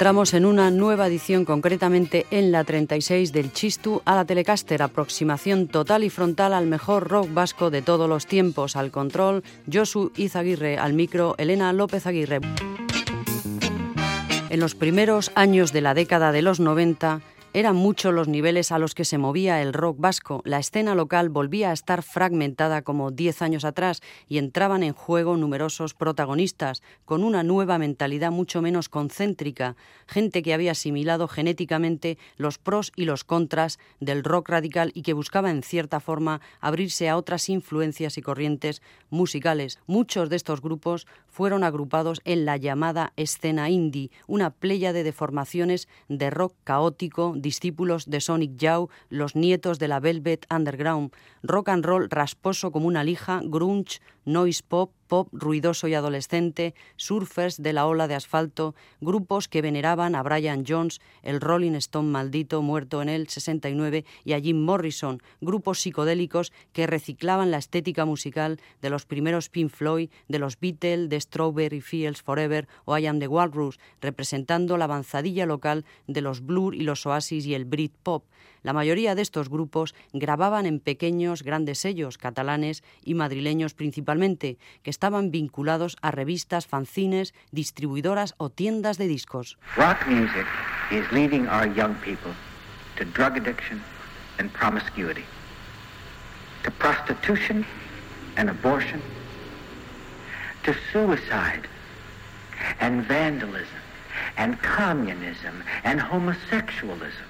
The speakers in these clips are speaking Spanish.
Entramos en una nueva edición, concretamente en la 36 del Chistu a la Telecaster, aproximación total y frontal al mejor rock vasco de todos los tiempos. Al control, Josu Izaguirre, al micro, Elena López Aguirre. En los primeros años de la década de los 90, eran muchos los niveles a los que se movía el rock vasco. La escena local volvía a estar fragmentada como diez años atrás y entraban en juego numerosos protagonistas con una nueva mentalidad mucho menos concéntrica, gente que había asimilado genéticamente los pros y los contras del rock radical y que buscaba en cierta forma abrirse a otras influencias y corrientes musicales. Muchos de estos grupos fueron agrupados en la llamada escena indie, una playa de deformaciones de rock caótico, discípulos de Sonic Yao, los nietos de la Velvet Underground, rock and roll rasposo como una lija, grunge, noise pop, pop ruidoso y adolescente, surfers de la ola de asfalto, grupos que veneraban a Brian Jones, el Rolling Stone maldito muerto en el 69 y a Jim Morrison, grupos psicodélicos que reciclaban la estética musical de los primeros Pink Floyd, de los Beatles, de Strawberry Fields Forever o I Am the Walrus, representando la avanzadilla local de los Blur y los Oasis y el Brit Pop. La mayoría de estos grupos grababan en pequeños, grandes sellos catalanes y madrileños principalmente, que estaban vinculados a revistas, fanzines, distribuidoras o tiendas de discos. Rock music is leading our young people to drug addiction and promiscuity, to prostitution and abortion, to suicide and vandalism and communism and homosexualism.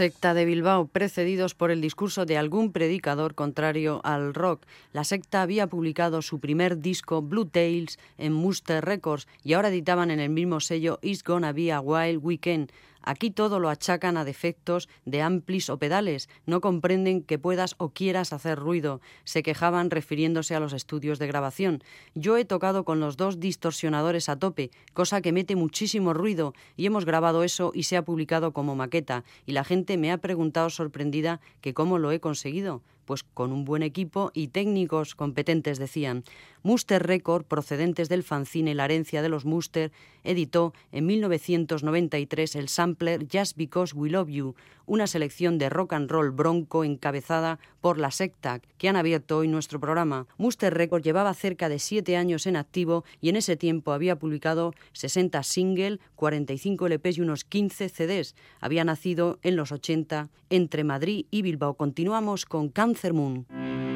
Secta de Bilbao, precedidos por el discurso de algún predicador contrario al rock. La secta había publicado su primer disco, Blue Tales, en Muster Records y ahora editaban en el mismo sello It's Gonna Be a Wild Weekend. Aquí todo lo achacan a defectos de amplis o pedales, no comprenden que puedas o quieras hacer ruido, se quejaban refiriéndose a los estudios de grabación. Yo he tocado con los dos distorsionadores a tope, cosa que mete muchísimo ruido, y hemos grabado eso y se ha publicado como maqueta, y la gente me ha preguntado sorprendida que cómo lo he conseguido pues con un buen equipo y técnicos competentes, decían. Muster Record, procedentes del fanzine La herencia de los Muster, editó en 1993 el sampler Just Because We Love You, una selección de rock and roll bronco encabezada por la secta que han abierto hoy nuestro programa. Muster Record llevaba cerca de siete años en activo y en ese tiempo había publicado 60 singles, 45 LPs y unos 15 CDs. Había nacido en los 80 entre Madrid y Bilbao. Continuamos con Cancer Moon.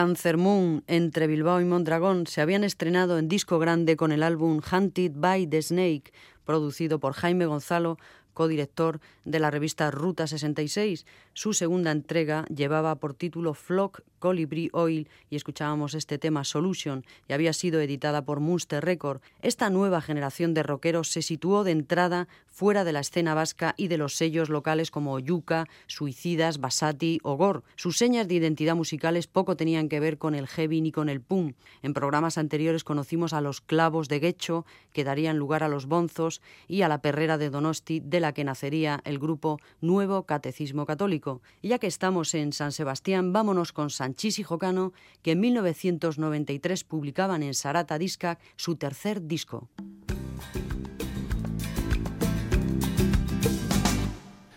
Cancer Moon entre Bilbao y Mondragón se habían estrenado en disco grande con el álbum Hunted by the Snake, producido por Jaime Gonzalo, codirector de la revista Ruta 66. Su segunda entrega llevaba por título Flock Colibri Oil y escuchábamos este tema Solution y había sido editada por Munster Record. Esta nueva generación de rockeros se situó de entrada fuera de la escena vasca y de los sellos locales como Yuka, Suicidas, Basati o Gore. Sus señas de identidad musicales poco tenían que ver con el heavy ni con el punk. En programas anteriores conocimos a los clavos de Guecho, que darían lugar a los bonzos, y a la perrera de Donosti, de la que nacería el grupo Nuevo Catecismo Católico. Y ya que estamos en San Sebastián, vámonos con Sanchís y Jocano, que en 1993 publicaban en Sarata Disca su tercer disco.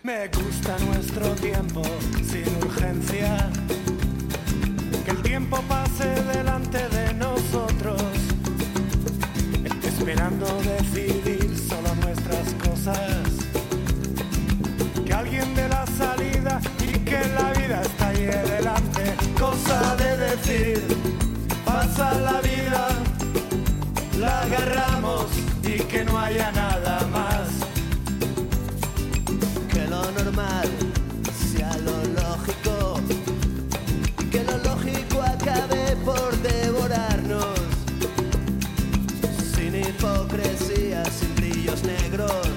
Me gusta nuestro tiempo sin urgencia, que el tiempo pase delante de nosotros, esperando decidir solo nuestras cosas, está ahí delante, cosa de decir, pasa la vida la agarramos y que no haya nada más. Que lo normal sea lo lógico. Que lo lógico acabe por devorarnos. Sin hipocresía, sin brillos negros.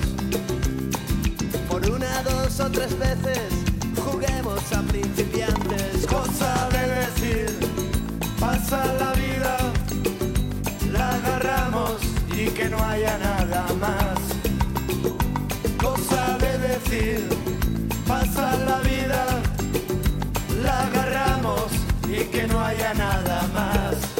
Por una, dos o tres veces haya nada más. Cosa de decir, pasa la vida, la agarramos y que no haya nada más.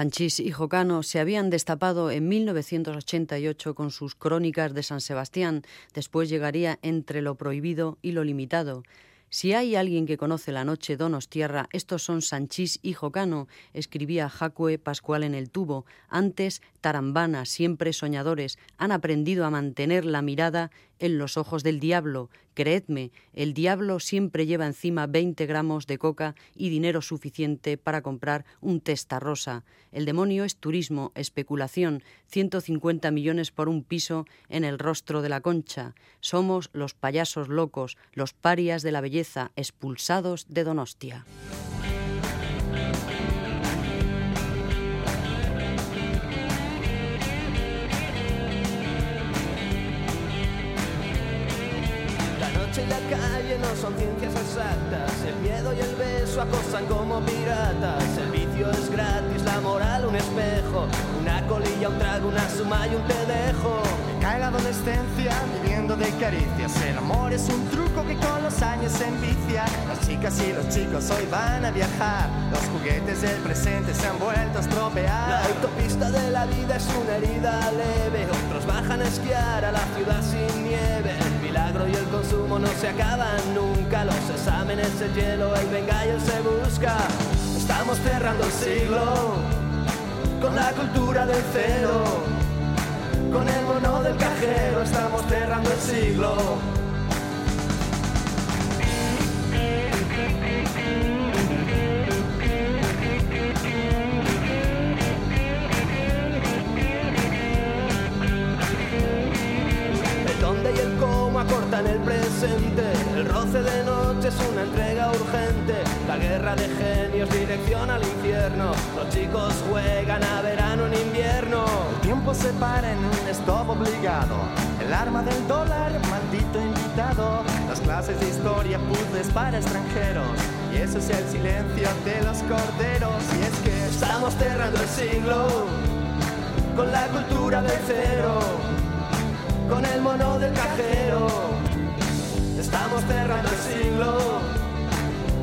Sanchís y Jocano se habían destapado en 1988 con sus Crónicas de San Sebastián. Después llegaría Entre lo prohibido y lo limitado. Si hay alguien que conoce la noche Donostierra, estos son Sanchís y Jocano, escribía Jacue Pascual en el tubo. Antes, Tarambana, siempre soñadores, han aprendido a mantener la mirada en los ojos del diablo. Creedme, el diablo siempre lleva encima 20 gramos de coca y dinero suficiente para comprar un testa rosa. El demonio es turismo, especulación, 150 millones por un piso en el rostro de la concha. Somos los payasos locos, los parias de la belleza, expulsados de Donostia. Y la calle no son ciencias exactas. El miedo y el beso acosan como piratas. El vicio es gratis, la moral un espejo. Una colilla, un trago, una suma y un te dejo. Cae la adolescencia viviendo de caricias. El amor es un truco que con los años se envicia. Las chicas y los chicos hoy van a viajar. Los juguetes del presente se han vuelto a La estropear. autopista de la vida es una herida leve. Otros bajan a esquiar a la ciudad sin nieve. Y el consumo no se acaban nunca. Los exámenes, el hielo, el el se busca. Estamos cerrando el siglo con la cultura del cero. Con el mono del cajero estamos cerrando el siglo. Cómo acortan el presente. El roce de noche es una entrega urgente. La guerra de genios, dirección al infierno. Los chicos juegan a verano en invierno. El tiempo se para en un stop obligado. El arma del dólar, maldito invitado. Las clases de historia, puzzles para extranjeros. Y eso es el silencio de los corderos. Y es que Estamos cerrando el siglo con la cultura del cero, con el mono del cajero. Estamos cerrando el siglo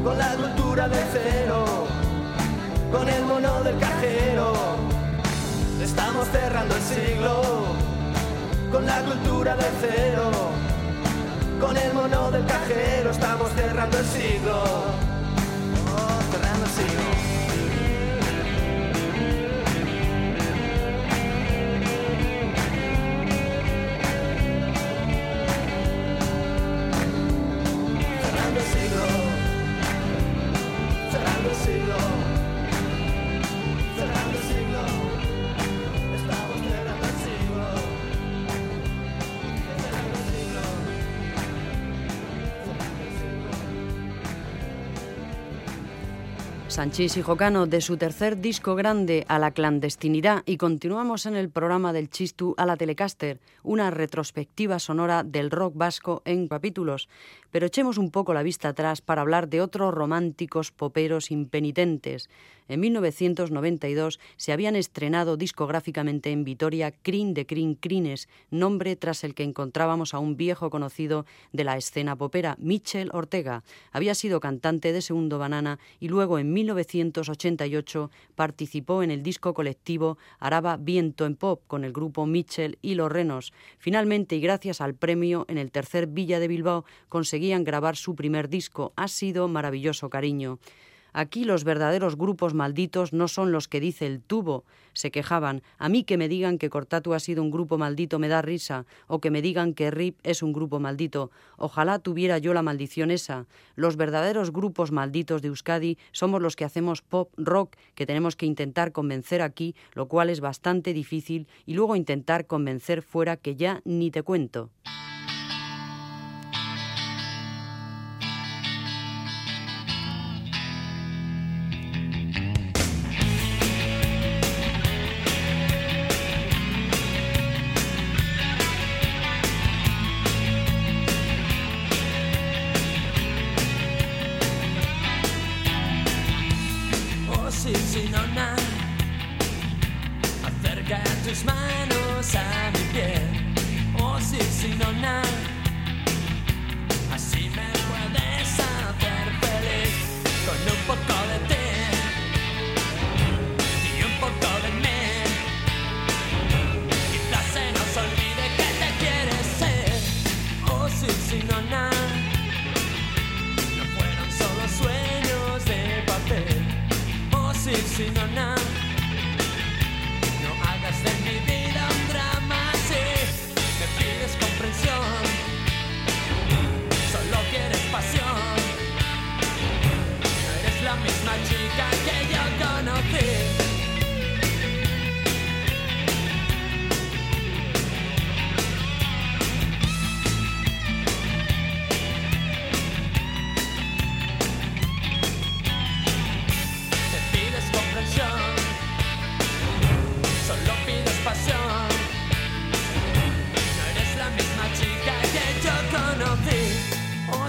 con la cultura del cero, con el mono del cajero. Estamos cerrando el siglo con la cultura del cero, Con el mono del cajero estamos cerrando el siglo. Oh, cerrando el siglo. Sanchís y Jocano de su tercer disco grande a la clandestinidad y continuamos en el programa del Chistu a la Telecaster, una retrospectiva sonora del rock vasco en capítulos. Pero echemos un poco la vista atrás para hablar de otros románticos poperos impenitentes. En 1992 se habían estrenado discográficamente en Vitoria Crin de Crin Crines, nombre tras el que encontrábamos a un viejo conocido de la escena popera, Michel Ortega. Había sido cantante de Segundo Banana y luego en 1988 participó en el disco colectivo Araba Viento en Pop con el grupo Michel y Los Renos. Finalmente, y gracias al premio en el tercer Villa de Bilbao, conseguían grabar su primer disco. Ha sido maravilloso cariño. Aquí los verdaderos grupos malditos no son los que dice el tubo. Se quejaban. A mí que me digan que Cortatu ha sido un grupo maldito me da risa, o que me digan que RIP es un grupo maldito. Ojalá tuviera yo la maldición esa. Los verdaderos grupos malditos de Euskadi somos los que hacemos pop rock, que tenemos que intentar convencer aquí, lo cual es bastante difícil, y luego intentar convencer fuera que ya ni te cuento.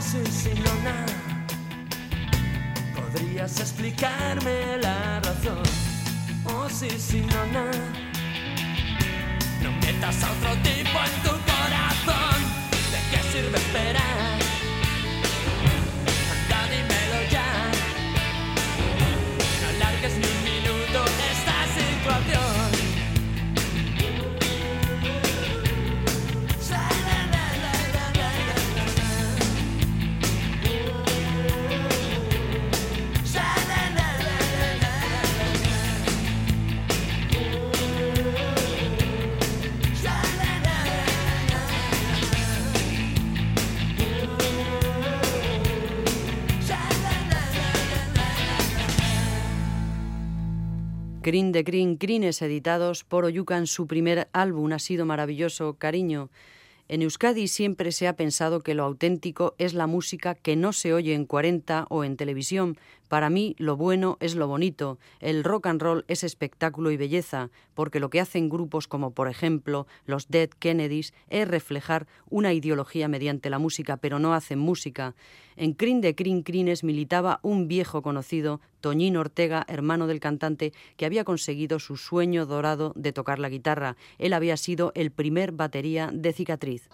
Oh, sí, sí, no, na. Podrías explicarme la razón. Oh, sí, sí, no, na. No metas a otro tipo en tu corazón. ¿De qué sirve esperar? Crin de Crin Crines editados por Oyucan. Su primer álbum ha sido maravilloso, cariño. En Euskadi siempre se ha pensado que lo auténtico es la música que no se oye en 40 o en televisión. Para mí lo bueno es lo bonito. El rock and roll es espectáculo y belleza, porque lo que hacen grupos como por ejemplo los Dead Kennedys es reflejar una ideología mediante la música, pero no hacen música. En Crin de Crin Crines militaba un viejo conocido, Toñín Ortega, hermano del cantante, que había conseguido su sueño dorado de tocar la guitarra. Él había sido el primer batería de Cicatriz.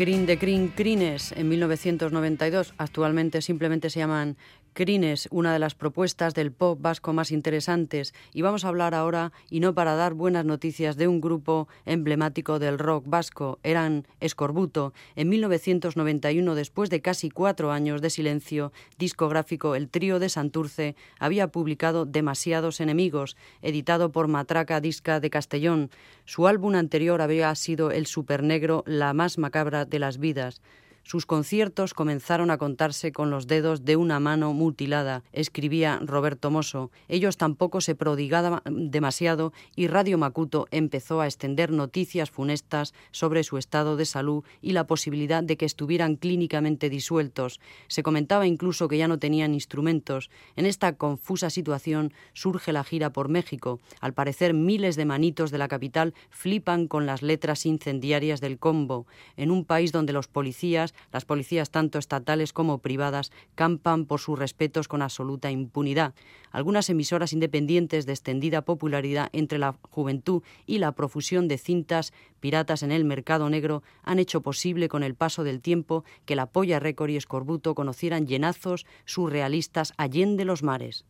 Crin de Crin Crines en 1992. Actualmente simplemente se llaman Crines, una de las propuestas del pop vasco más interesantes, y vamos a hablar ahora, y no para dar buenas noticias, de un grupo emblemático del rock vasco. Eran Escorbuto. En 1991, después de casi cuatro años de silencio discográfico, el trío de Santurce había publicado Demasiados Enemigos, editado por Matraca Disca de Castellón. Su álbum anterior había sido El Supernegro, la más macabra de las vidas. Sus conciertos comenzaron a contarse con los dedos de una mano mutilada, escribía Roberto Mosso. Ellos tampoco se prodigaban demasiado y Radio Macuto empezó a extender noticias funestas sobre su estado de salud y la posibilidad de que estuvieran clínicamente disueltos. Se comentaba incluso que ya no tenían instrumentos. En esta confusa situación surge la gira por México. Al parecer miles de manitos de la capital flipan con las letras incendiarias del combo. En un país donde los policías las policías tanto estatales como privadas campan por sus respetos con absoluta impunidad. Algunas emisoras independientes de extendida popularidad entre la juventud y la profusión de cintas piratas en el mercado negro han hecho posible con el paso del tiempo que la Polla Récord y Escorbuto conocieran llenazos surrealistas allende los mares.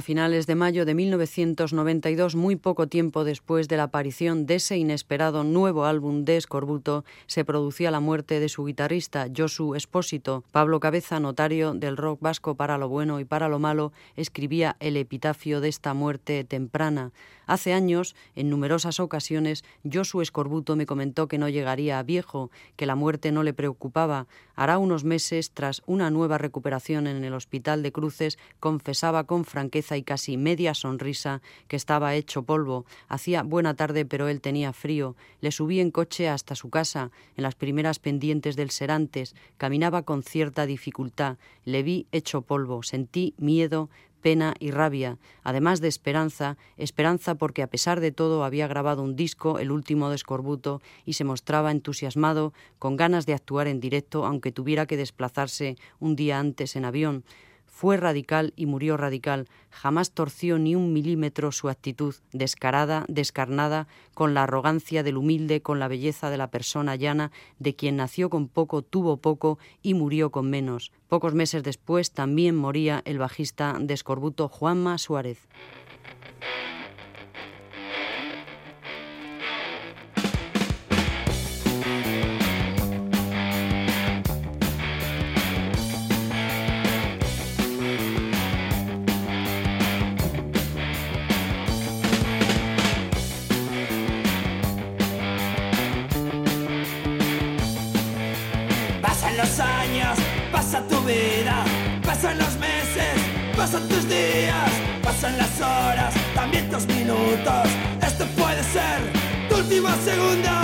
Finales de mayo de 1992, muy poco tiempo después de la aparición de ese inesperado nuevo álbum de Escorbuto, se producía la muerte de su guitarrista, Josu Espósito. Pablo Cabeza, notario del rock vasco para lo bueno y para lo malo, escribía el epitafio de esta muerte temprana. Hace años, en numerosas ocasiones, Josu Escorbuto me comentó que no llegaría a viejo, que la muerte no le preocupaba. Hará unos meses, tras una nueva recuperación en el Hospital de Cruces, confesaba con franqueza y casi media sonrisa que estaba hecho polvo. Hacía buena tarde, pero él tenía frío. Le subí en coche hasta su casa, en las primeras pendientes del Serantes. Caminaba con cierta dificultad. Le vi hecho polvo. Sentí miedo, pena y rabia, además de esperanza, esperanza porque a pesar de todo había grabado un disco, el último de Escorbuto, y se mostraba entusiasmado, con ganas de actuar en directo, aunque tuviera que desplazarse un día antes en avión. Fue radical y murió radical. Jamás torció ni un milímetro su actitud, descarada, descarnada, con la arrogancia del humilde, con la belleza de la persona llana, de quien nació con poco, tuvo poco y murió con menos. Pocos meses después también moría el bajista de Escorbuto Juanma Suárez. Pasan tus días, pasan las horas, también tus minutos. Esto puede ser tu último segundo.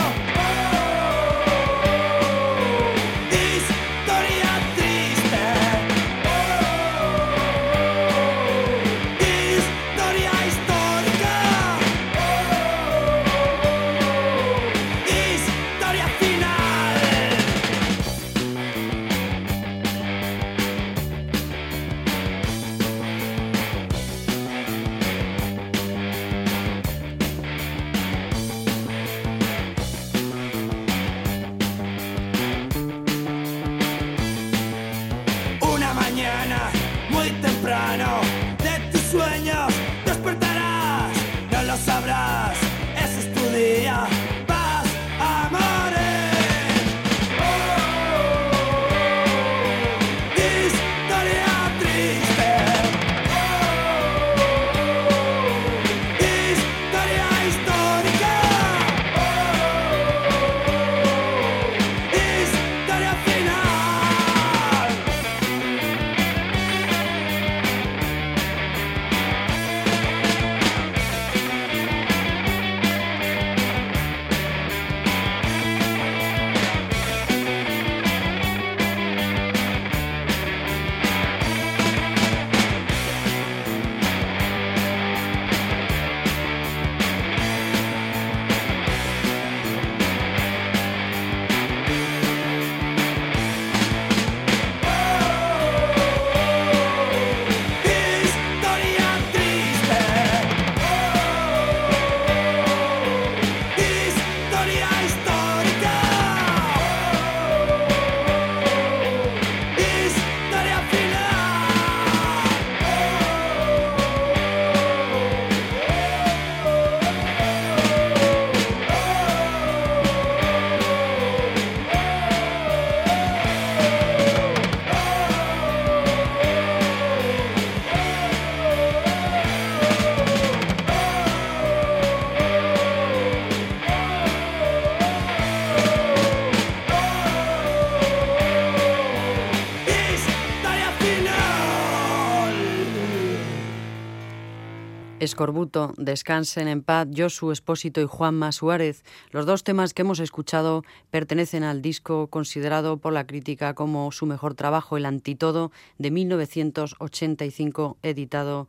Escorbuto, Descansen en paz, Josu Espósito y Juanma Suárez. Los dos temas que hemos escuchado pertenecen al disco considerado por la crítica como su mejor trabajo, El Antitodo, de 1985, editado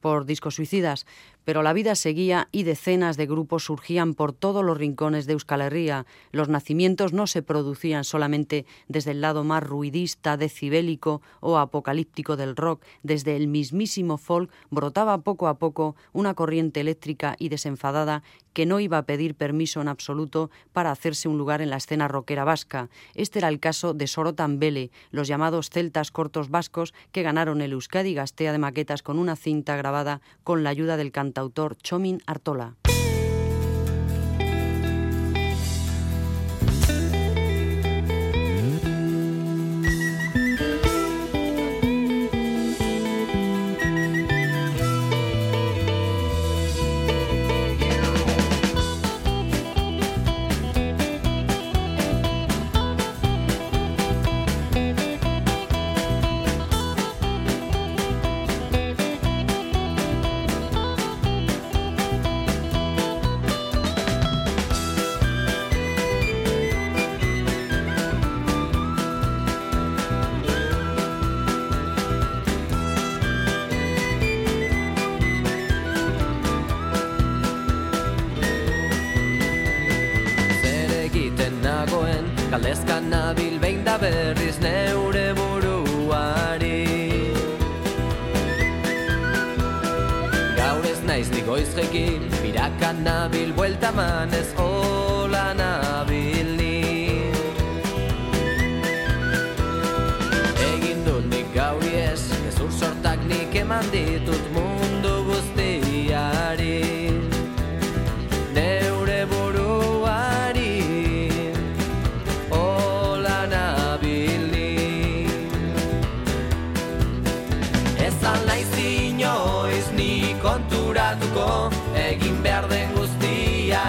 por Discos Suicidas pero la vida seguía y decenas de grupos surgían por todos los rincones de Euskal Herria. Los nacimientos no se producían solamente desde el lado más ruidista, decibélico o apocalíptico del rock. Desde el mismísimo folk brotaba poco a poco una corriente eléctrica y desenfadada que no iba a pedir permiso en absoluto para hacerse un lugar en la escena rockera vasca. Este era el caso de Sorotan Bele, los llamados celtas cortos vascos que ganaron el Euskadi Gastea de maquetas con una cinta grabada con la ayuda del cantante autor Chomin Artola.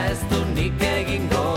ez du nik egingo.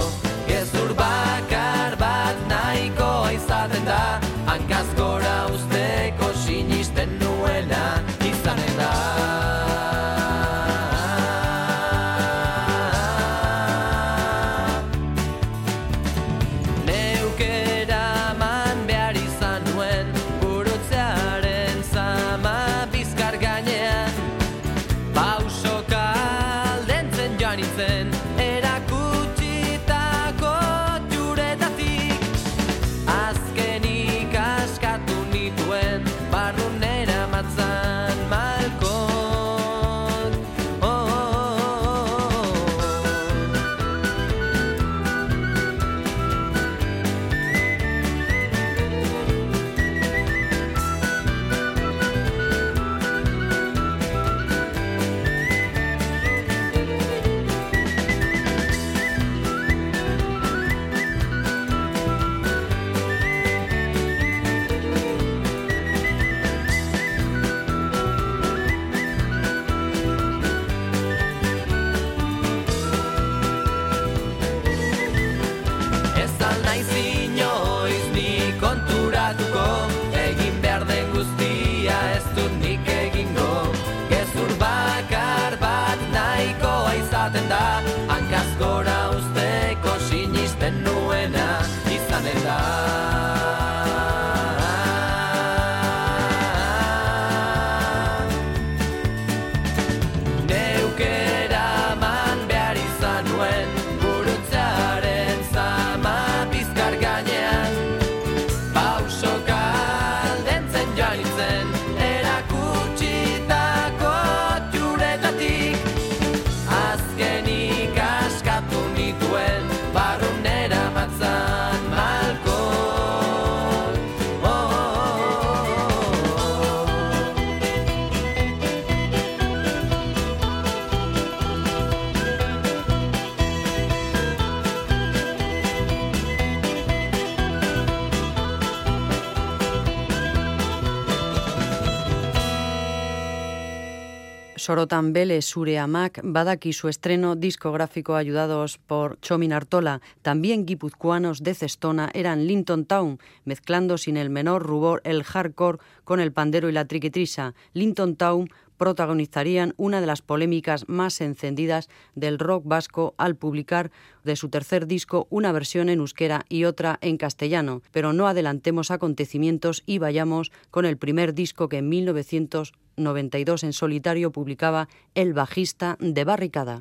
Sorotan Bele Sure Amak, Badaki su estreno discográfico ayudados por Chomin Artola, también guipuzcoanos de Cestona, eran Linton Town, mezclando sin el menor rubor el hardcore con el pandero y la triquetrisa. Linton Town protagonizarían una de las polémicas más encendidas del rock vasco al publicar de su tercer disco una versión en euskera y otra en castellano. Pero no adelantemos acontecimientos y vayamos con el primer disco que en 1992 en solitario publicaba el bajista de Barricada.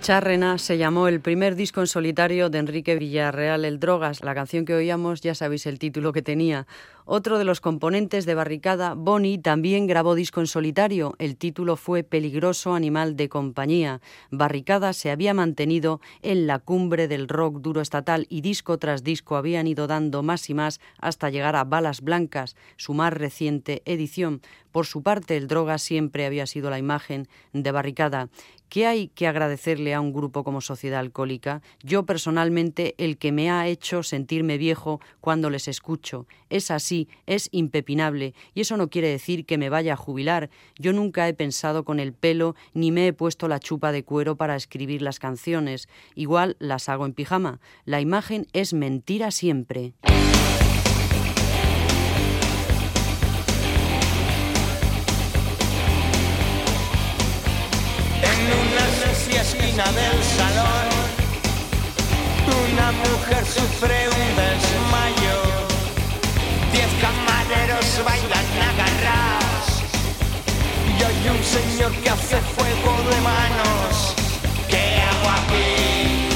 Charrena se llamó el primer disco en solitario de Enrique Villarreal, El Drogas. La canción que oíamos, ya sabéis el título que tenía. Otro de los componentes de Barricada, Bonnie, también grabó disco en solitario. El título fue Peligroso Animal de Compañía. Barricada se había mantenido en la cumbre del rock duro estatal y disco tras disco habían ido dando más y más hasta llegar a Balas Blancas, su más reciente edición. Por su parte, el droga siempre había sido la imagen de Barricada. ¿Qué hay que agradecerle a un grupo como Sociedad Alcohólica? Yo personalmente el que me ha hecho sentirme viejo cuando les escucho. Es así, es impepinable, y eso no quiere decir que me vaya a jubilar. Yo nunca he pensado con el pelo ni me he puesto la chupa de cuero para escribir las canciones. Igual las hago en pijama. La imagen es mentira siempre. del salón. Una mujer sufre camareros bailan agarrados. Y hay un señor que hace fuego de manos. ¿Qué hago aquí?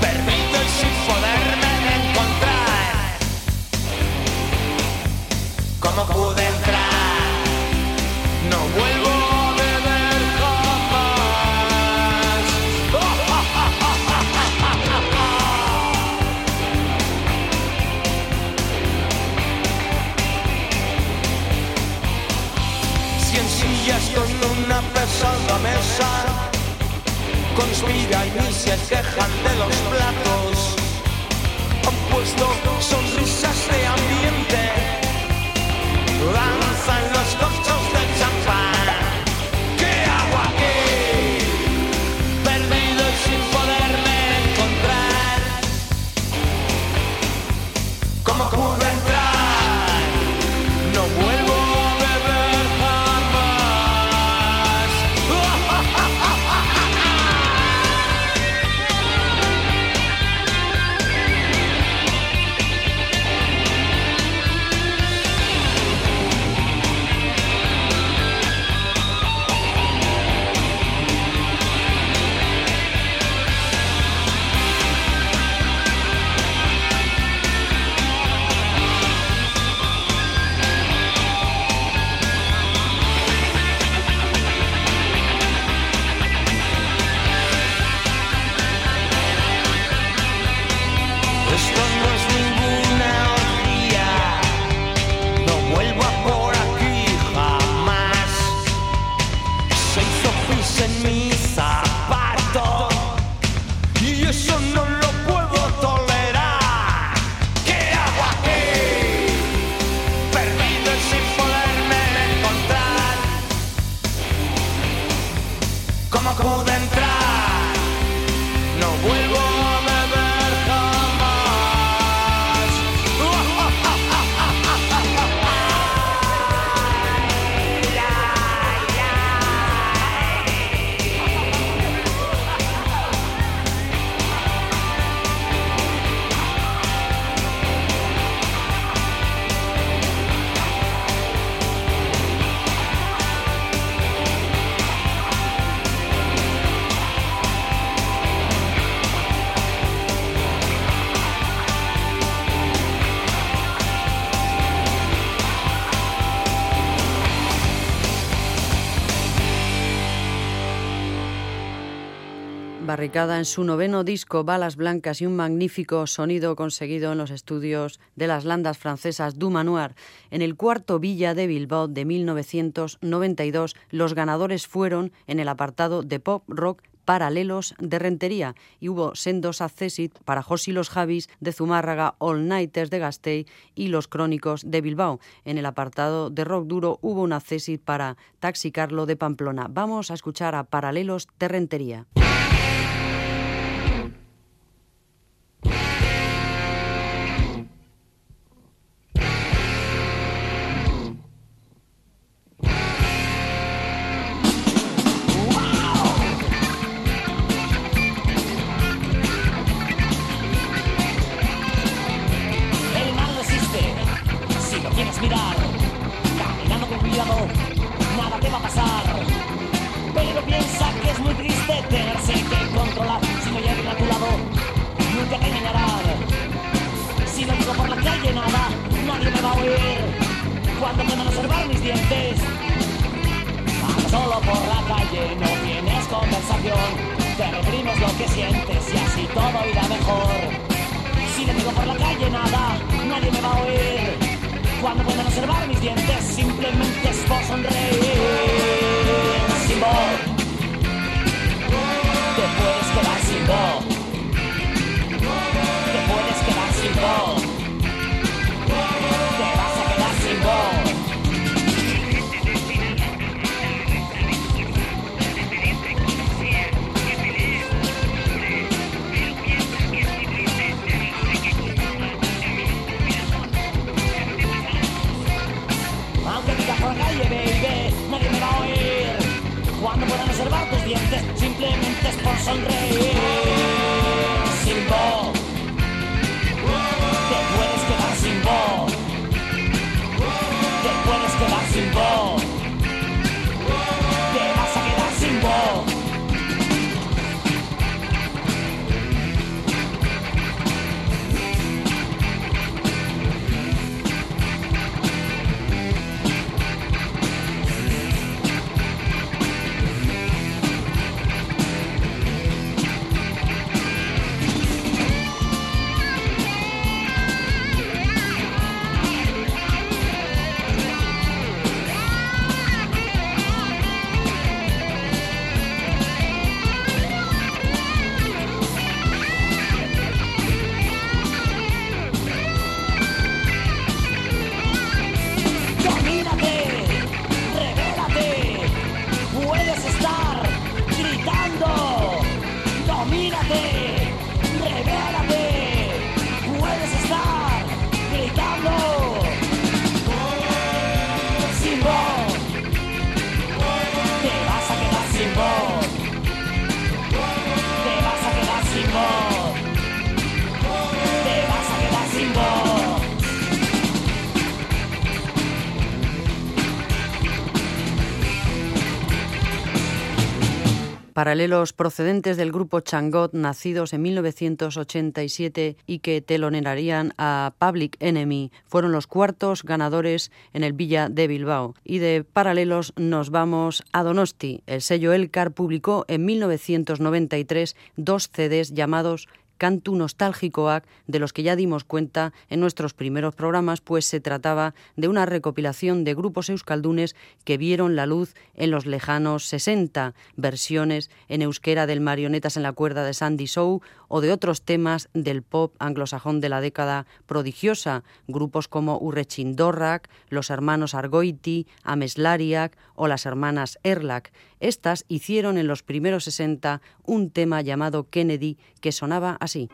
Perdido y sin poderme encontrar. ¿Cómo pude con una pesada mesa conspiran y se quejan de los platos. Han puesto sonrisas En su noveno disco Balas Blancas y un magnífico sonido conseguido en los estudios de las landas francesas Du Manoir. En el cuarto Villa de Bilbao de 1992, los ganadores fueron en el apartado de pop rock paralelos de Rentería y hubo sendos accesit para Josi los Javis de Zumárraga, All Nighters de Gasteiz y los Crónicos de Bilbao. En el apartado de rock duro hubo un accesit para Taxi Carlo de Pamplona. Vamos a escuchar a Paralelos de Rentería. Paralelos procedentes del grupo Changot, nacidos en 1987 y que telonearían a Public Enemy, fueron los cuartos ganadores en el Villa de Bilbao. Y de Paralelos nos vamos a Donosti. El sello Elcar publicó en 1993 dos CDs llamados Cantu Nostálgicoac, de los que ya dimos cuenta en nuestros primeros programas, pues se trataba de una recopilación de grupos euskaldunes que vieron la luz en los lejanos 60, versiones en euskera del Marionetas en la cuerda de Sandy Show o de otros temas del pop anglosajón de la década prodigiosa, grupos como Urrechindorrak, los hermanos Argoiti, Ameslariak o las hermanas Erlak. Estas hicieron en los primeros 60 un tema llamado Kennedy que sonaba así.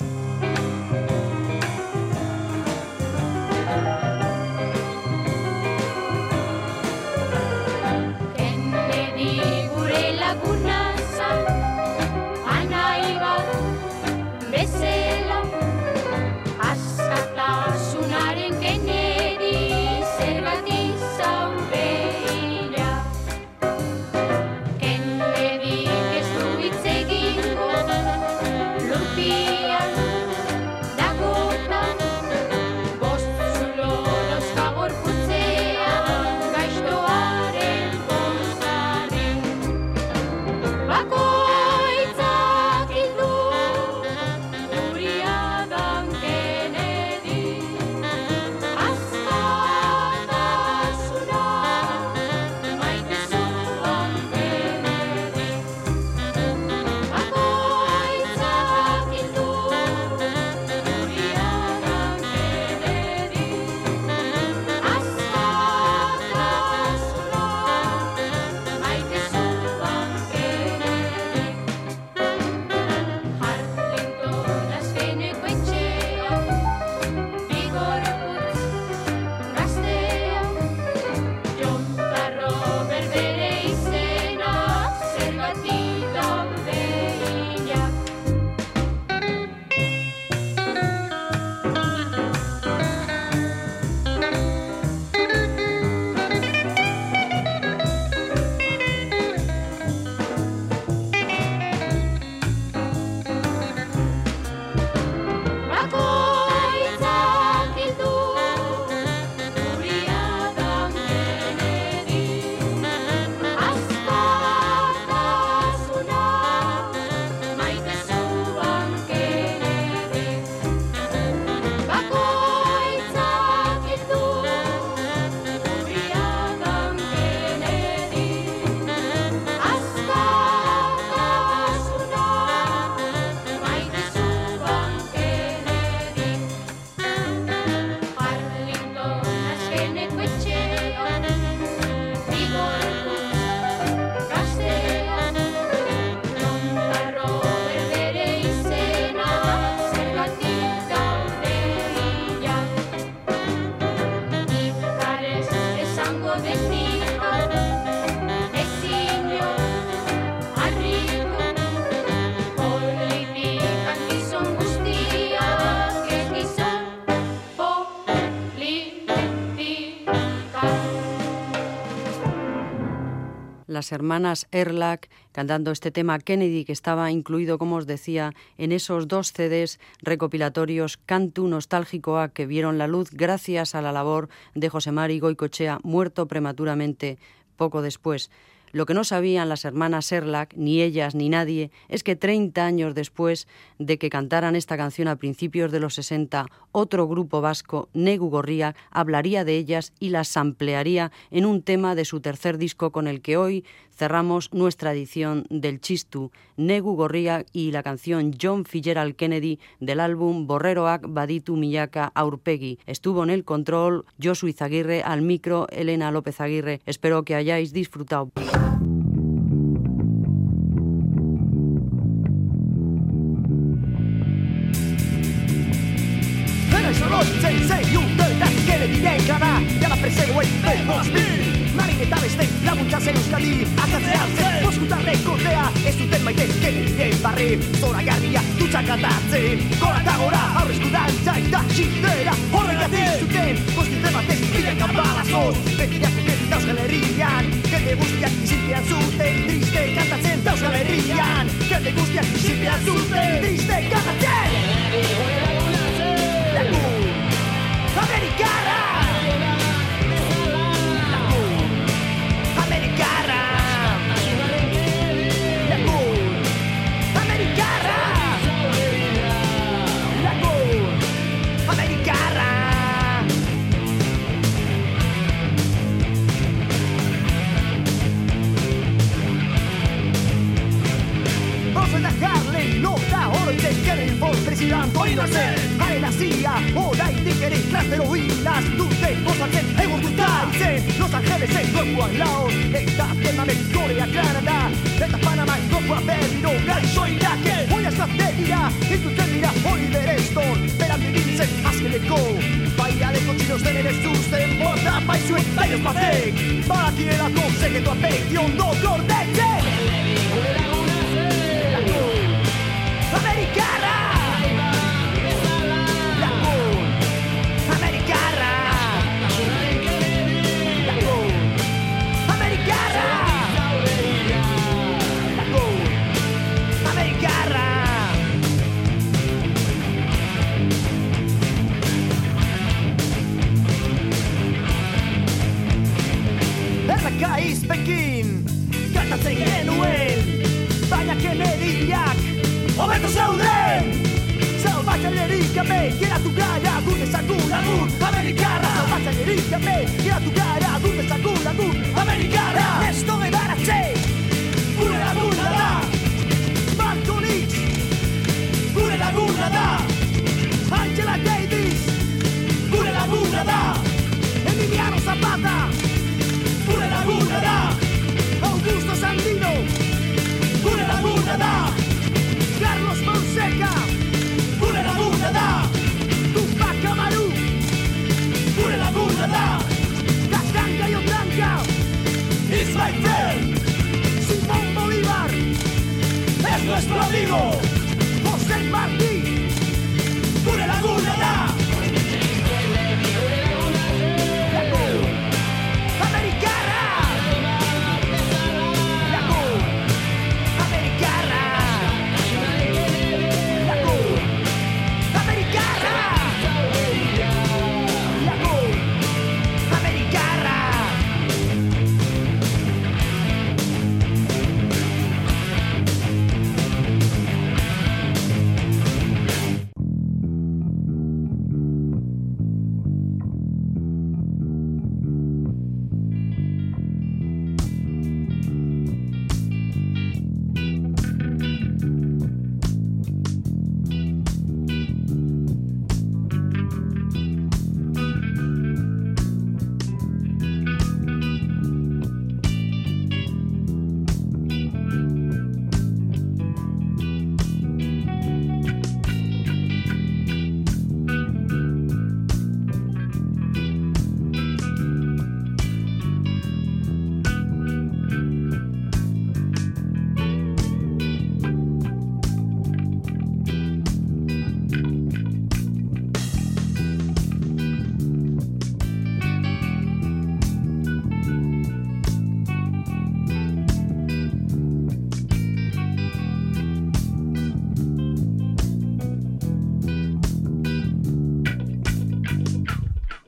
Las hermanas Erlach cantando este tema Kennedy que estaba incluido, como os decía, en esos dos CDs recopilatorios Cantu Nostálgico A que vieron la luz gracias a la labor de José Mari Goicochea, muerto prematuramente poco después. Lo que no sabían las hermanas Serlac, ni ellas ni nadie, es que 30 años después de que cantaran esta canción a principios de los 60, otro grupo vasco, Negu Gorria, hablaría de ellas y las ampliaría en un tema de su tercer disco con el que hoy cerramos nuestra edición del Chistu, Negu Gorria y la canción John Fitzgerald Kennedy del álbum Borreroak Baditu Miyaka Aurpegi. Estuvo en el control Josu Izaguirre, al micro Elena López Aguirre. Espero que hayáis disfrutado.